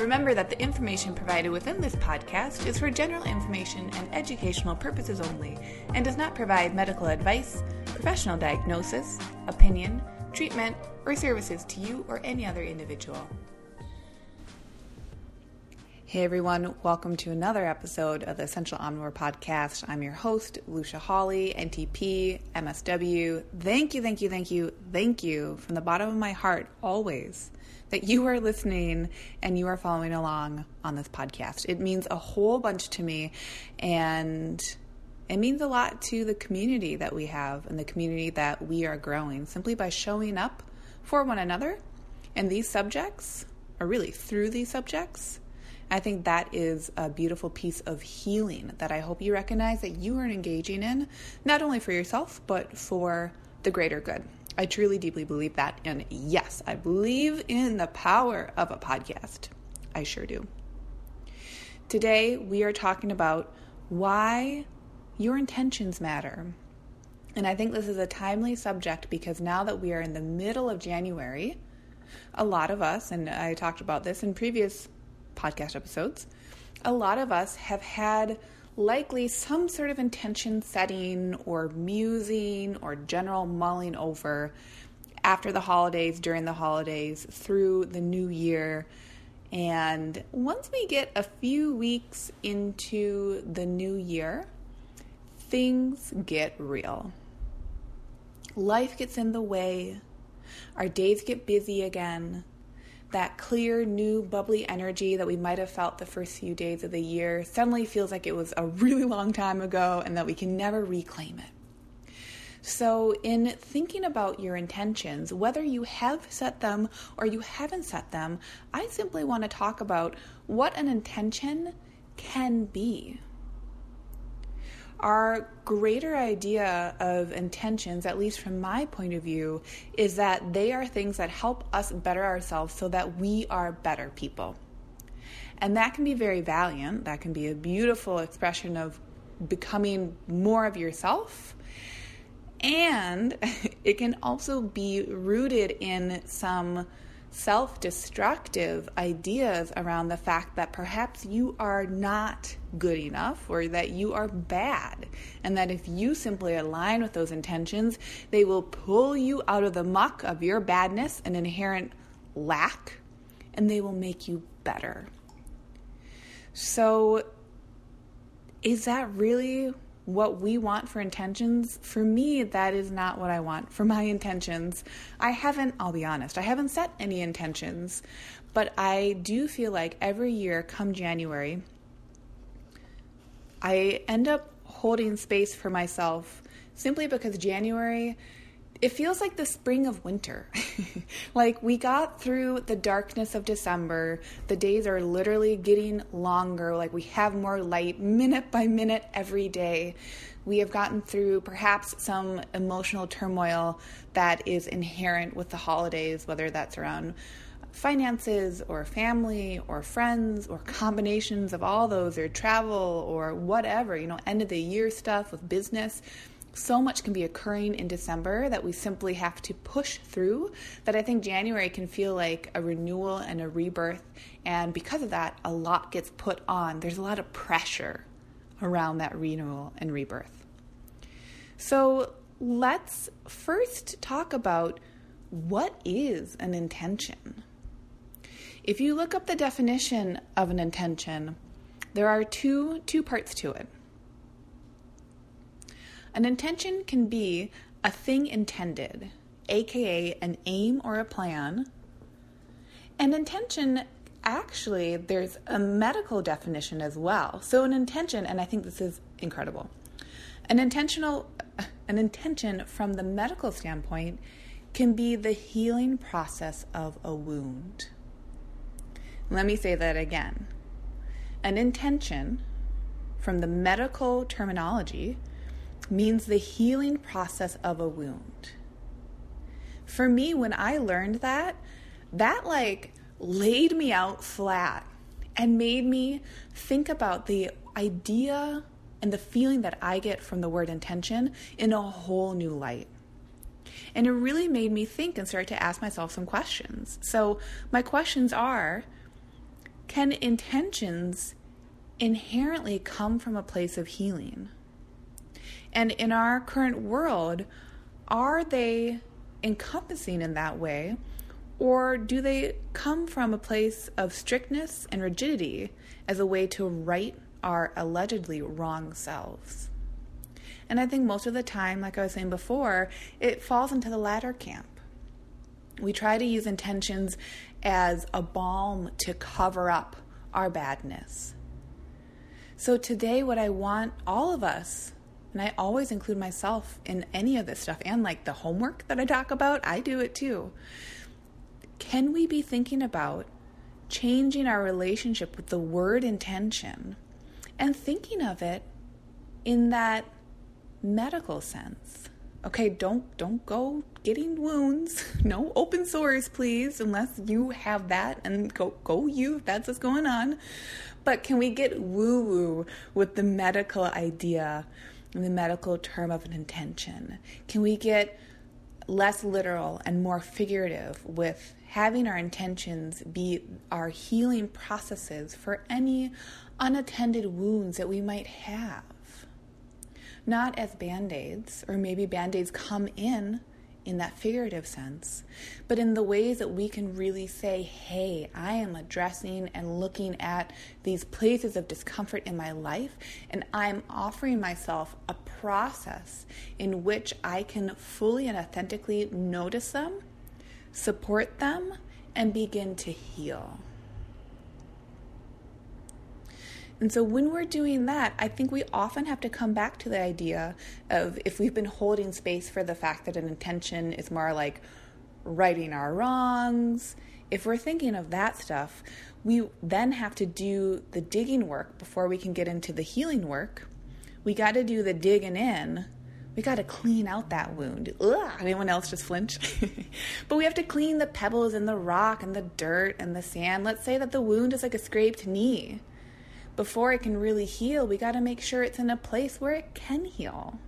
Remember that the information provided within this podcast is for general information and educational purposes only and does not provide medical advice, professional diagnosis, opinion, treatment, or services to you or any other individual. Hey everyone, welcome to another episode of the Essential Omnivore Podcast. I'm your host, Lucia Hawley, NTP, MSW. Thank you, thank you, thank you, thank you from the bottom of my heart, always that you are listening and you are following along on this podcast. It means a whole bunch to me and it means a lot to the community that we have and the community that we are growing simply by showing up for one another and these subjects, or really through these subjects. I think that is a beautiful piece of healing that I hope you recognize that you are engaging in, not only for yourself, but for the greater good. I truly, deeply believe that. And yes, I believe in the power of a podcast. I sure do. Today, we are talking about why your intentions matter. And I think this is a timely subject because now that we are in the middle of January, a lot of us, and I talked about this in previous podcast episodes, a lot of us have had likely some sort of intention setting or musing or general mulling over after the holidays, during the holidays, through the new year. And once we get a few weeks into the new year, things get real. Life gets in the way, our days get busy again that clear, new, bubbly energy that we might have felt the first few days of the year suddenly feels like it was a really long time ago and that we can never reclaim it. So, in thinking about your intentions, whether you have set them or you haven't set them, I simply want to talk about what an intention can be our greater idea of intentions, at least from my point of view, is that they are things that help us better ourselves so that we are better people. And that can be very valiant. That can be a beautiful expression of becoming more of yourself. And it can also be rooted in some self destructive ideas around the fact that perhaps you are not good enough or that you are bad. And that if you simply align with those intentions, they will pull you out of the muck of your badness and inherent lack and they will make you better. So, is that really what we want for intentions, for me, that is not what I want for my intentions. I haven't, I'll be honest, I haven't set any intentions, but I do feel like every year, come January, I end up holding space for myself simply because January it feels like the spring of winter. like we got through the darkness of December. The days are literally getting longer. Like we have more light minute by minute every day. We have gotten through perhaps some emotional turmoil that is inherent with the holidays, whether that's around finances or family or friends or combinations of all those or travel or whatever, you know, end of the year stuff with business so much can be occurring in December that we simply have to push through that I think January can feel like a renewal and a rebirth. And because of that, a lot gets put on. There's a lot of pressure around that renewal and rebirth. So let's first talk about what is an intention. If you look up the definition of an intention, there are two two parts to it. An intention can be a thing intended, aka an aim or a plan. An intention, actually, there's a medical definition as well. So, an intention, and I think this is incredible, an intentional, an intention from the medical standpoint can be the healing process of a wound. Let me say that again. An intention, from the medical terminology, means the healing process of a wound. For me, when I learned that, that like laid me out flat and made me think about the idea and the feeling that I get from the word intention in a whole new light. And it really made me think and start to ask myself some questions. So, my questions are Can intentions inherently come from a place of healing? And in our current world, are they encompassing in that way? Or do they come from a place of strictness and rigidity as a way to right our allegedly wrong selves? And I think most of the time, like I was saying before, it falls into the latter camp. We try to use intentions as a balm to cover up our badness. So today, what I want all of us, and I always include myself in any of this stuff, and like the homework that I talk about, I do it too. Can we be thinking about changing our relationship with the word intention and thinking of it in that medical sense. Okay, don't don't go getting wounds. No open sores, please, unless you have that and go go you if that's what's going on. But can we get woo-woo with the medical idea and the medical term of an intention? Can we get less literal and more figurative with having our intentions be our healing processes for any unattended wounds that we might have? not as band aids, or maybe band aids come in in that figurative sense, but in the ways that we can really say, hey, I am addressing and looking at these places of discomfort in my life, and I'm offering myself a process in which I can fully and authentically notice them, support them, and begin to heal. And so when we're doing that, I think we often have to come back to the idea of if we've been holding space for the fact that an intention is more like righting our wrongs, if we're thinking of that stuff, we then have to do the digging work before we can get into the healing work. We got to do the digging in. We got to clean out that wound. Ugh, anyone else just flinch? but we have to clean the pebbles and the rock and the dirt and the sand. Let's say that the wound is like a scraped knee before it can really heal, we got to make sure it's in a place where it can heal.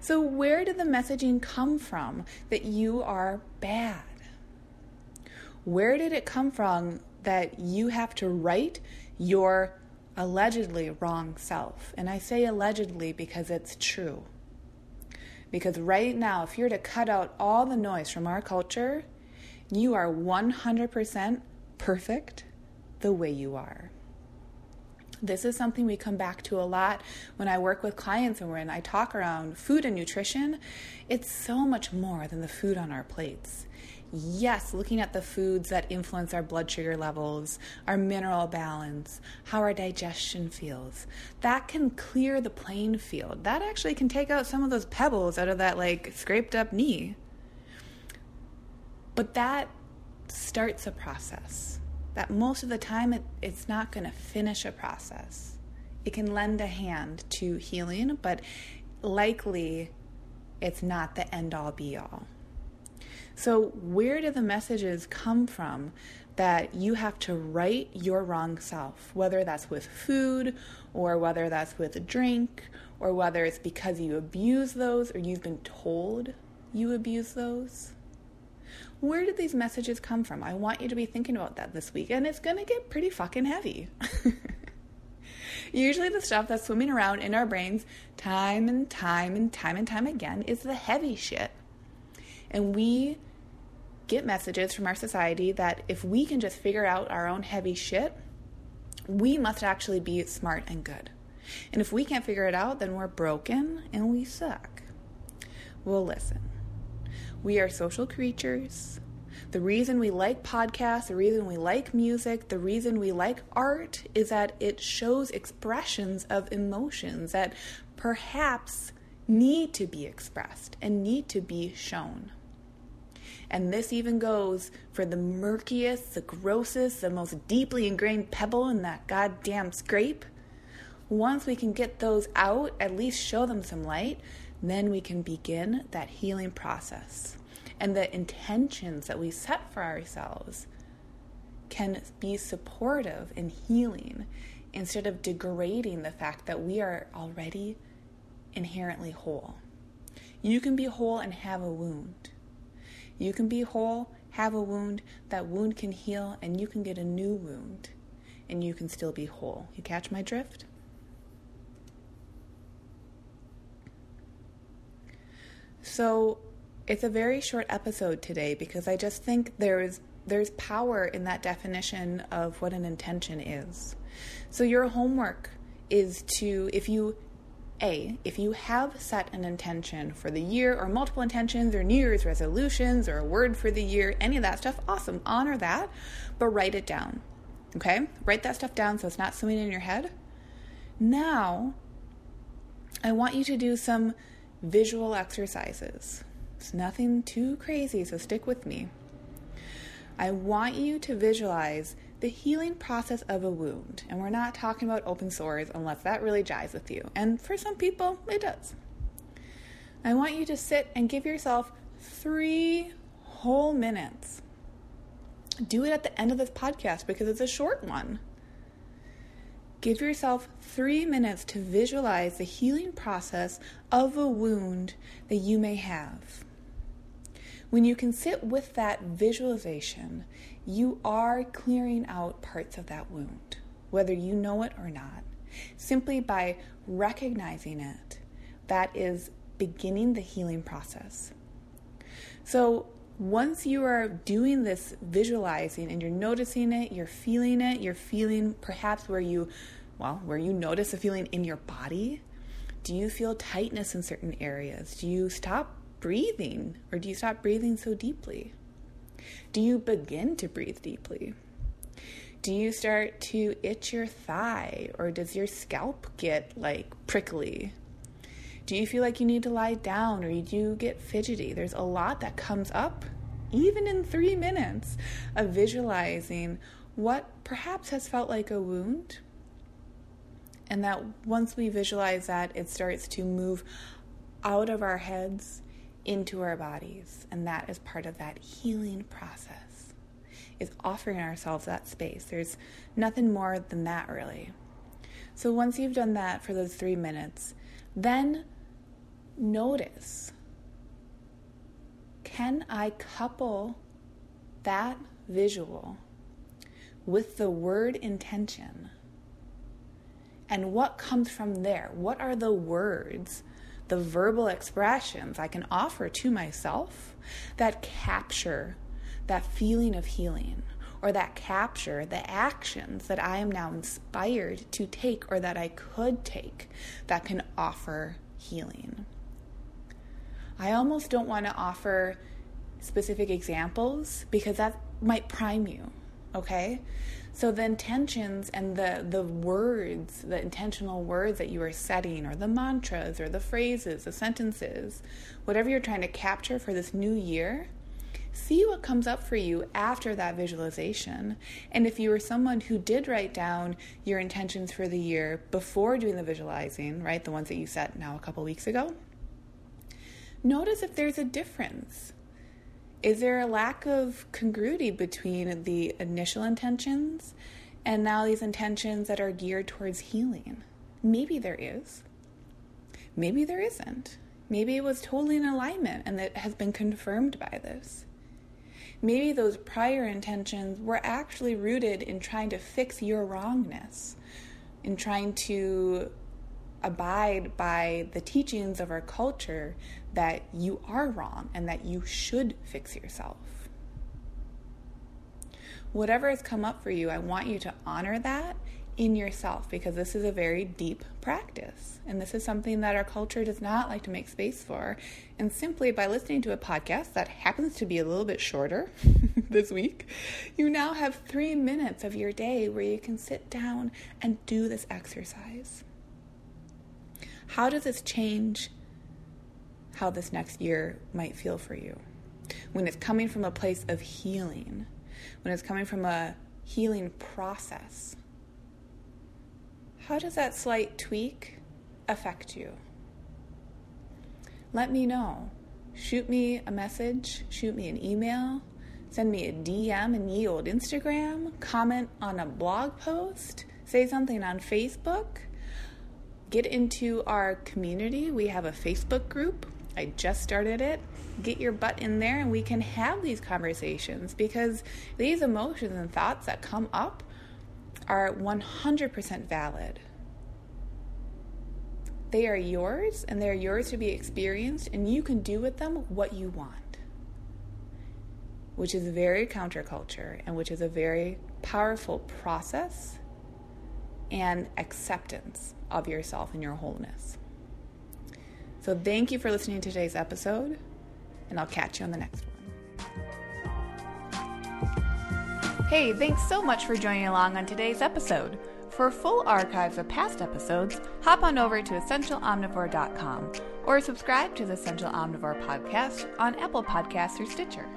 So, where did the messaging come from that you are bad? Where did it come from that you have to right your allegedly wrong self? And I say allegedly because it's true. Because right now, if you're to cut out all the noise from our culture, you are 100% perfect the way you are. This is something we come back to a lot when I work with clients and when I talk around food and nutrition. It's so much more than the food on our plates. Yes, looking at the foods that influence our blood sugar levels, our mineral balance, how our digestion feels, that can clear the playing field. That actually can take out some of those pebbles out of that like scraped up knee. But that starts a process that most of the time it, it's not going to finish a process. It can lend a hand to healing, but likely it's not the end all be all. So, where do the messages come from that you have to right your wrong self, whether that's with food or whether that's with a drink or whether it's because you abuse those or you've been told you abuse those? Where did these messages come from? I want you to be thinking about that this week, and it's going to get pretty fucking heavy. Usually, the stuff that's swimming around in our brains time and time and time and time again is the heavy shit. And we get messages from our society that if we can just figure out our own heavy shit, we must actually be smart and good. And if we can't figure it out, then we're broken and we suck. Well, listen. We are social creatures. The reason we like podcasts, the reason we like music, the reason we like art is that it shows expressions of emotions that perhaps need to be expressed and need to be shown. And this even goes for the murkiest, the grossest, the most deeply ingrained pebble in that goddamn scrape. once we can get those out, at least show them some light, then we can begin that healing process. And the intentions that we set for ourselves can be supportive in healing instead of degrading the fact that we are already inherently whole. You can be whole and have a wound. You can be whole, have a wound, that wound can heal, and you can get a new wound, and you can still be whole. You catch my drift? So, it's a very short episode today because I just think there's there's power in that definition of what an intention is. So your homework is to if you a, if you have set an intention for the year or multiple intentions or New Year's resolutions or a word for the year, any of that stuff, awesome. Honor that, but write it down. Okay? Write that stuff down so it's not swimming in your head. Now, I want you to do some visual exercises. It's nothing too crazy, so stick with me. I want you to visualize the healing process of a wound. And we're not talking about open sores unless that really jives with you. And for some people, it does. I want you to sit and give yourself three whole minutes. Do it at the end of this podcast because it's a short one. Give yourself three minutes to visualize the healing process of a wound that you may have. When you can sit with that visualization, you are clearing out parts of that wound, whether you know it or not. Simply by recognizing it, that is beginning the healing process. So, once you are doing this visualizing and you're noticing it, you're feeling it, you're feeling perhaps where you, well, where you notice a feeling in your body. Do you feel tightness in certain areas? Do you stop breathing or do you stop breathing so deeply? Do you begin to breathe deeply? Do you start to itch your thigh or does your scalp get like prickly? Do you feel like you need to lie down or do you get fidgety? There's a lot that comes up even in three minutes of visualizing what perhaps has felt like a wound. And that once we visualize that, it starts to move out of our heads into our bodies. And that is part of that healing process, is offering ourselves that space. There's nothing more than that, really. So once you've done that for those three minutes, then notice can I couple that visual with the word intention? And what comes from there? What are the words the verbal expressions I can offer to myself that capture that feeling of healing or that capture the actions that I am now inspired to take or that I could take that can offer healing. I almost don't want to offer specific examples because that might prime you, okay? So the intentions and the the words, the intentional words that you are setting or the mantras or the phrases, the sentences, whatever you're trying to capture for this new year, see what comes up for you after that visualization. And if you were someone who did write down your intentions for the year before doing the visualizing, right, the ones that you set now a couple weeks ago, notice if there's a difference is there a lack of congruity between the initial intentions and now these intentions that are geared towards healing? Maybe there is. Maybe there isn't. Maybe it was totally in alignment and that has been confirmed by this. Maybe those prior intentions were actually rooted in trying to fix your wrongness, in trying to abide by the teachings of our culture that you are wrong and that you should fix yourself. Whatever has come up for you, I want you to honor that in yourself because this is a very deep practice. And this is something that our culture does not like to make space for. And simply by listening to a podcast that happens to be a little bit shorter this week, you now have three minutes of your day where you can sit down and do this exercise. How does this change how this next year might feel for you. When it's coming from a place of healing, when it's coming from a healing process, How does that slight tweak affect you? Let me know. Shoot me a message, shoot me an email, send me a DM in ye old Instagram, comment on a blog post, say something on Facebook. Get into our community. We have a Facebook group. I just started it. Get your butt in there and we can have these conversations because these emotions and thoughts that come up are 100% valid. They are yours and they are yours to be experienced, and you can do with them what you want, which is very counterculture and which is a very powerful process and acceptance of yourself and your wholeness. So, thank you for listening to today's episode, and I'll catch you on the next one. Hey, thanks so much for joining along on today's episode. For full archives of past episodes, hop on over to essentialomnivore.com or subscribe to the Essential Omnivore podcast on Apple Podcasts or Stitcher.